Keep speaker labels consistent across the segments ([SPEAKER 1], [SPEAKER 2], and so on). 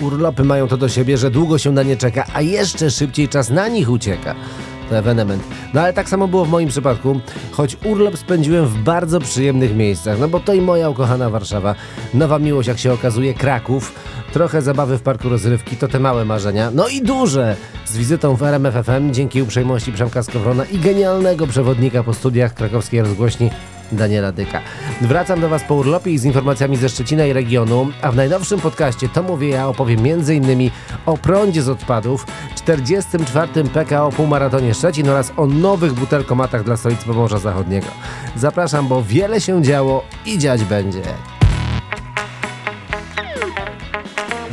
[SPEAKER 1] Urlopy mają to do siebie, że długo się na nie czeka, a jeszcze szybciej czas na nich ucieka. To ewenement. No ale tak samo było w moim przypadku, choć urlop spędziłem w bardzo przyjemnych miejscach, no bo to i moja ukochana Warszawa, nowa miłość jak się okazuje Kraków, trochę zabawy w parku rozrywki, to te małe marzenia, no i duże, z wizytą w RMFFM dzięki uprzejmości Przemka Skowrona i genialnego przewodnika po studiach krakowskiej rozgłośni Daniela Dyka. Wracam do Was po urlopie i z informacjami ze Szczecina i regionu, a w najnowszym podcaście To Mówię Ja opowiem m.in. o prądzie z odpadów, 44. PKO Półmaratonie Szczecin oraz o nowych butelkomatach dla stolicy Pomorza Zachodniego. Zapraszam, bo wiele się działo i dziać będzie.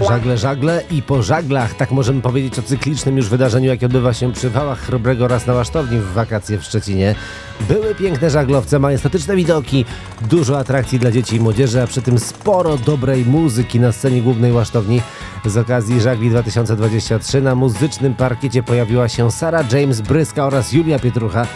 [SPEAKER 1] Żagle, żagle i po żaglach, tak możemy powiedzieć o cyklicznym już wydarzeniu, jakie odbywa się przy wałach Chrobrego oraz na Łasztowni w wakacje w Szczecinie. Były piękne żaglowce, majestatyczne widoki, dużo atrakcji dla dzieci i młodzieży, a przy tym sporo dobrej muzyki na scenie głównej Łasztowni. Z okazji Żagli 2023 na muzycznym parkiecie pojawiła się Sara James Bryska oraz Julia Pietrucha.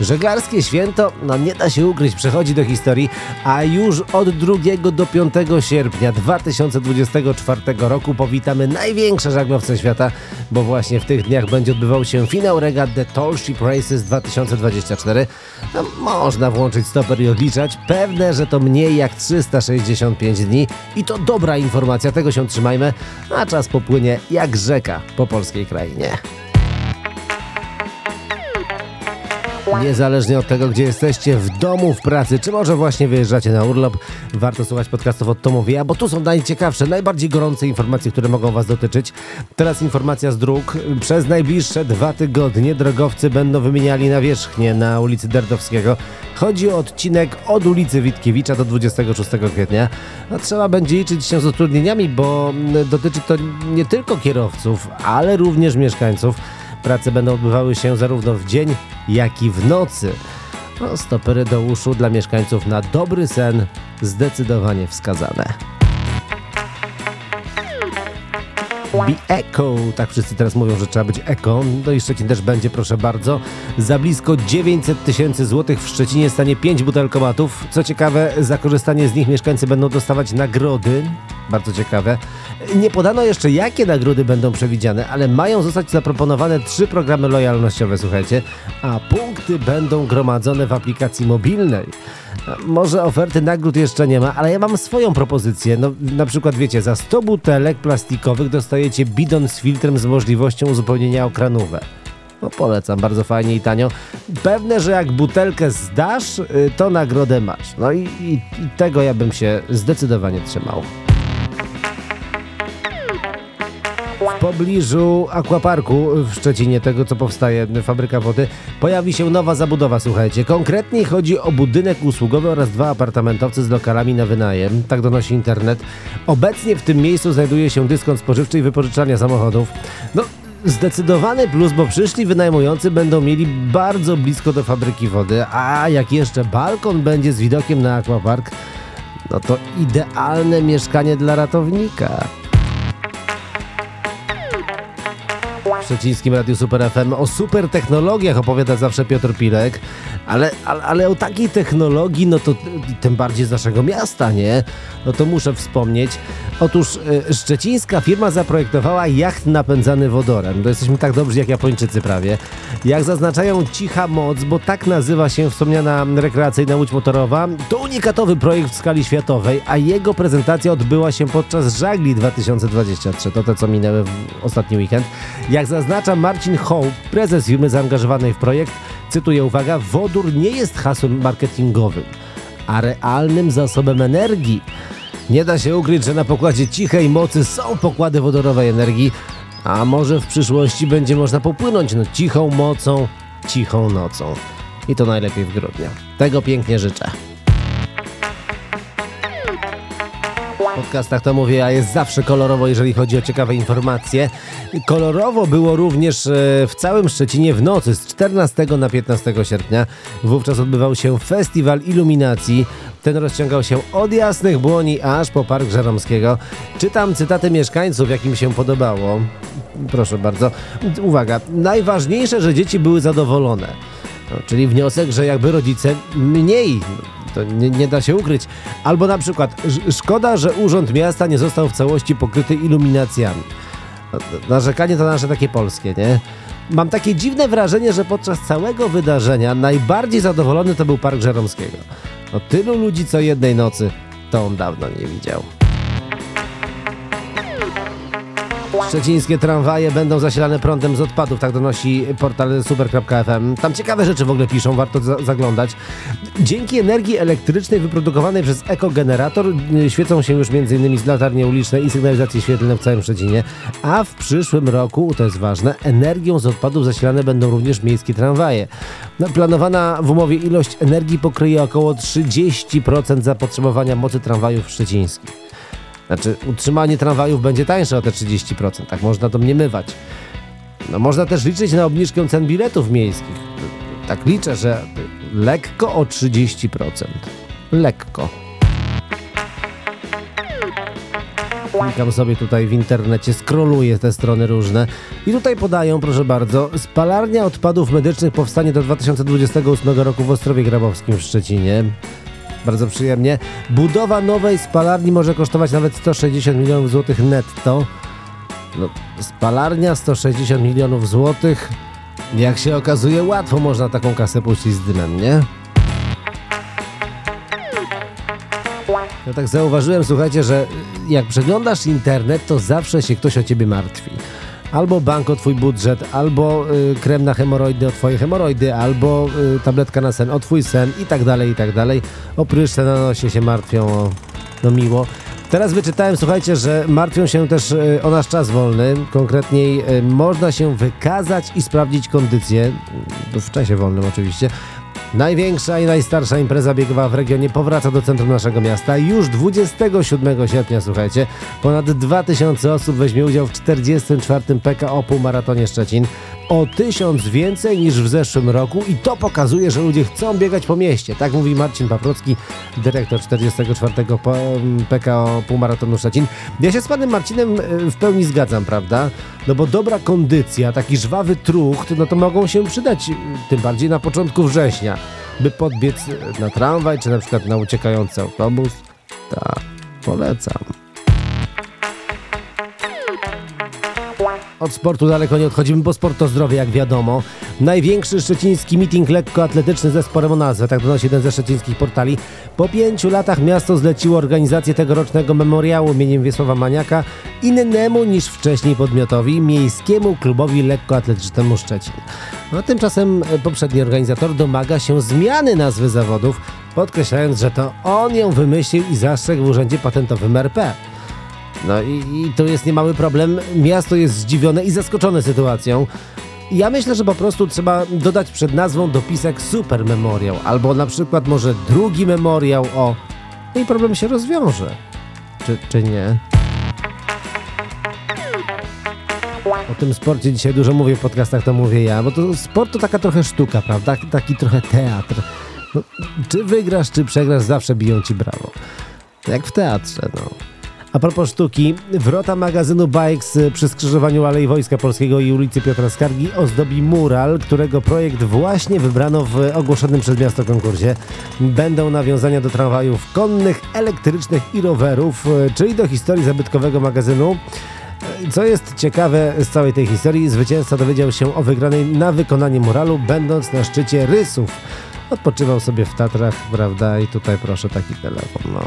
[SPEAKER 1] Żeglarskie święto, no nie da się ukryć, przechodzi do historii, a już od 2 do 5 sierpnia 2024 roku powitamy największe żaglowce świata, bo właśnie w tych dniach będzie odbywał się finał regat The Tall Ship Races 2024. No, można włączyć stoper i odliczać. Pewne, że to mniej jak 365 dni i to dobra informacja, tego się trzymajmy, a czas popłynie jak rzeka po polskiej krainie. Niezależnie od tego, gdzie jesteście, w domu, w pracy, czy może właśnie wyjeżdżacie na urlop, warto słuchać podcastów od Tomowia, bo tu są najciekawsze, najbardziej gorące informacje, które mogą Was dotyczyć. Teraz informacja z dróg. Przez najbliższe dwa tygodnie drogowcy będą wymieniali nawierzchnię na ulicy Derdowskiego. Chodzi o odcinek od ulicy Witkiewicza do 26 kwietnia. No, trzeba będzie liczyć się z utrudnieniami, bo dotyczy to nie tylko kierowców, ale również mieszkańców. Prace będą odbywały się zarówno w dzień, jak i w nocy. No, stopery do uszu dla mieszkańców na dobry sen zdecydowanie wskazane. Be Eco, tak wszyscy teraz mówią, że trzeba być eko. No i Szczecin też będzie, proszę bardzo. Za blisko 900 tysięcy złotych w Szczecinie stanie 5 butelkomatów. Co ciekawe, za korzystanie z nich mieszkańcy będą dostawać nagrody. Bardzo ciekawe. Nie podano jeszcze, jakie nagrody będą przewidziane, ale mają zostać zaproponowane trzy programy lojalnościowe, słuchajcie, a punkty będą gromadzone w aplikacji mobilnej. Może oferty nagród jeszcze nie ma, ale ja mam swoją propozycję. No, na przykład wiecie, za 100 butelek plastikowych dostajecie bidon z filtrem z możliwością uzupełnienia okranówek. No polecam, bardzo fajnie i tanio. Pewne, że jak butelkę zdasz, y, to nagrodę masz. No i, i, i tego ja bym się zdecydowanie trzymał. Pobliżu Aquaparku w Szczecinie, tego co powstaje, fabryka wody, pojawi się nowa zabudowa, słuchajcie. Konkretnie chodzi o budynek usługowy oraz dwa apartamentowce z lokalami na wynajem, tak donosi internet. Obecnie w tym miejscu znajduje się dyskont spożywczy i wypożyczalnia samochodów. No, Zdecydowany plus, bo przyszli wynajmujący będą mieli bardzo blisko do fabryki wody, a jak jeszcze balkon będzie z widokiem na aquapark, no to idealne mieszkanie dla ratownika. Szczecińskim Radiu Super FM o super technologiach opowiada zawsze Piotr Pilek, ale, ale, ale o takiej technologii, no to tym bardziej z naszego miasta, nie? No to muszę wspomnieć. Otóż e, szczecińska firma zaprojektowała jacht napędzany wodorem. To jesteśmy tak dobrzy jak Japończycy prawie. Jak zaznaczają Cicha Moc, bo tak nazywa się wspomniana rekreacyjna łódź motorowa, to unikatowy projekt w skali światowej, a jego prezentacja odbyła się podczas Żagli 2023. To te, co minęły w ostatni weekend. Jak zaznacza Marcin Hołb, prezes firmy zaangażowanej w projekt, cytuję, uwaga, wodór nie jest hasłem marketingowym, a realnym zasobem energii. Nie da się ukryć, że na pokładzie cichej mocy są pokłady wodorowej energii, a może w przyszłości będzie można popłynąć no, cichą mocą, cichą nocą. I to najlepiej w grudniu. Tego pięknie życzę. Podcastach to mówię, a jest zawsze kolorowo, jeżeli chodzi o ciekawe informacje. Kolorowo było również e, w całym Szczecinie w nocy z 14 na 15 sierpnia. Wówczas odbywał się festiwal iluminacji. Ten rozciągał się od jasnych błoni aż po Park Żeromskiego. Czytam cytaty mieszkańców, jak im się podobało. Proszę bardzo. Uwaga, najważniejsze, że dzieci były zadowolone. No, czyli wniosek, że jakby rodzice mniej, to nie, nie da się ukryć. Albo na przykład, szkoda, że Urząd Miasta nie został w całości pokryty iluminacjami. No, narzekanie to nasze takie polskie, nie? Mam takie dziwne wrażenie, że podczas całego wydarzenia najbardziej zadowolony to był Park Żeromskiego. No tylu ludzi co jednej nocy, to on dawno nie widział. Szczecińskie tramwaje będą zasilane prądem z odpadów, tak donosi portal super.fm. Tam ciekawe rzeczy w ogóle piszą, warto za zaglądać. Dzięki energii elektrycznej wyprodukowanej przez ekogenerator y, świecą się już m.in. latarnie uliczne i sygnalizacje świetlne w całym Szczecinie, a w przyszłym roku, to jest ważne, energią z odpadów zasilane będą również miejskie tramwaje. No, planowana w umowie ilość energii pokryje około 30% zapotrzebowania mocy tramwajów szczecińskich. Znaczy, utrzymanie tramwajów będzie tańsze o te 30%, tak można to mniemywać. No można też liczyć na obniżkę cen biletów miejskich. Tak liczę, że lekko o 30%. Lekko. Klikam sobie tutaj w internecie, skroluję te strony różne i tutaj podają, proszę bardzo, spalarnia odpadów medycznych powstanie do 2028 roku w Ostrowie Grabowskim w Szczecinie bardzo przyjemnie. Budowa nowej spalarni może kosztować nawet 160 milionów złotych netto. No, spalarnia 160 milionów złotych. Jak się okazuje, łatwo można taką kasę puścić z dymem, nie? Ja tak zauważyłem, słuchajcie, że jak przeglądasz internet, to zawsze się ktoś o ciebie martwi albo bank o twój budżet, albo y, krem na hemoroidy o twoje hemoroidy, albo y, tabletka na sen o twój sen i tak dalej, i tak dalej. O pryszcze na nosie się martwią, o, no miło. Teraz wyczytałem, słuchajcie, że martwią się też y, o nasz czas wolny. Konkretniej y, można się wykazać i sprawdzić kondycję, w czasie wolnym oczywiście, Największa i najstarsza impreza biegowa w regionie powraca do centrum naszego miasta. Już 27 sierpnia, słuchajcie, ponad 2000 osób weźmie udział w 44. PKO Półmaratonie Szczecin. O tysiąc więcej niż w zeszłym roku i to pokazuje, że ludzie chcą biegać po mieście. Tak mówi Marcin Paprocki, dyrektor 44. PKO Półmaratonu Szczecin. Ja się z panem Marcinem e, w pełni zgadzam, prawda? No bo dobra kondycja, taki żwawy trucht, no to mogą się przydać, tym bardziej na początku września by podbiec na tramwaj, czy na przykład na uciekający autobus. Tak, polecam. Od sportu daleko nie odchodzimy, bo sport to zdrowie, jak wiadomo. Największy szczeciński meeting lekkoatletyczny ze sporem o nazwę, tak donosi jeden ze szczecińskich portali. Po pięciu latach miasto zleciło organizację tegorocznego memoriału imieniem Wiesława Maniaka innemu niż wcześniej podmiotowi, Miejskiemu Klubowi Lekkoatletycznemu Szczecin. No, tymczasem poprzedni organizator domaga się zmiany nazwy zawodów, podkreślając, że to on ją wymyślił i zastrzegł w Urzędzie Patentowym RP. No i, i to jest niemały problem. Miasto jest zdziwione i zaskoczone sytuacją. Ja myślę, że po prostu trzeba dodać przed nazwą dopisek Super Memoriał, albo na przykład może drugi memoriał o... No i problem się rozwiąże. Czy, czy nie? O tym sporcie dzisiaj dużo mówię w podcastach, to mówię ja, bo to sport to taka trochę sztuka, prawda? Taki trochę teatr. No, czy wygrasz, czy przegrasz, zawsze biją ci brawo. Jak w teatrze, no. A propos sztuki, wrota magazynu Bikes przy skrzyżowaniu Alei Wojska Polskiego i ulicy Piotra Skargi ozdobi mural, którego projekt właśnie wybrano w ogłoszonym przez miasto konkursie. Będą nawiązania do tramwajów konnych, elektrycznych i rowerów, czyli do historii zabytkowego magazynu. Co jest ciekawe z całej tej historii, zwycięzca dowiedział się o wygranej na wykonanie muralu, będąc na szczycie rysów. Odpoczywał sobie w Tatrach, prawda? I tutaj proszę taki telefon. No.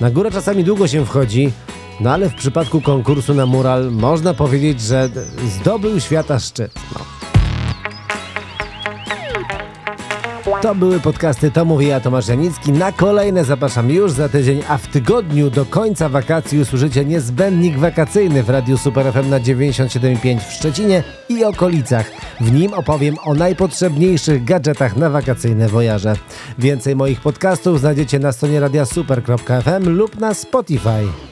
[SPEAKER 1] Na górę czasami długo się wchodzi, no ale w przypadku konkursu na mural można powiedzieć, że zdobył świata szczyt. No. To były podcasty To mówi ja, Tomasz Janicki. Na kolejne zapraszam już za tydzień, a w tygodniu do końca wakacji usłyszycie niezbędnik wakacyjny w Radiu Super FM na 97.5 w Szczecinie i okolicach. W nim opowiem o najpotrzebniejszych gadżetach na wakacyjne wojaże. Więcej moich podcastów znajdziecie na stronie radiasuper.fm lub na Spotify.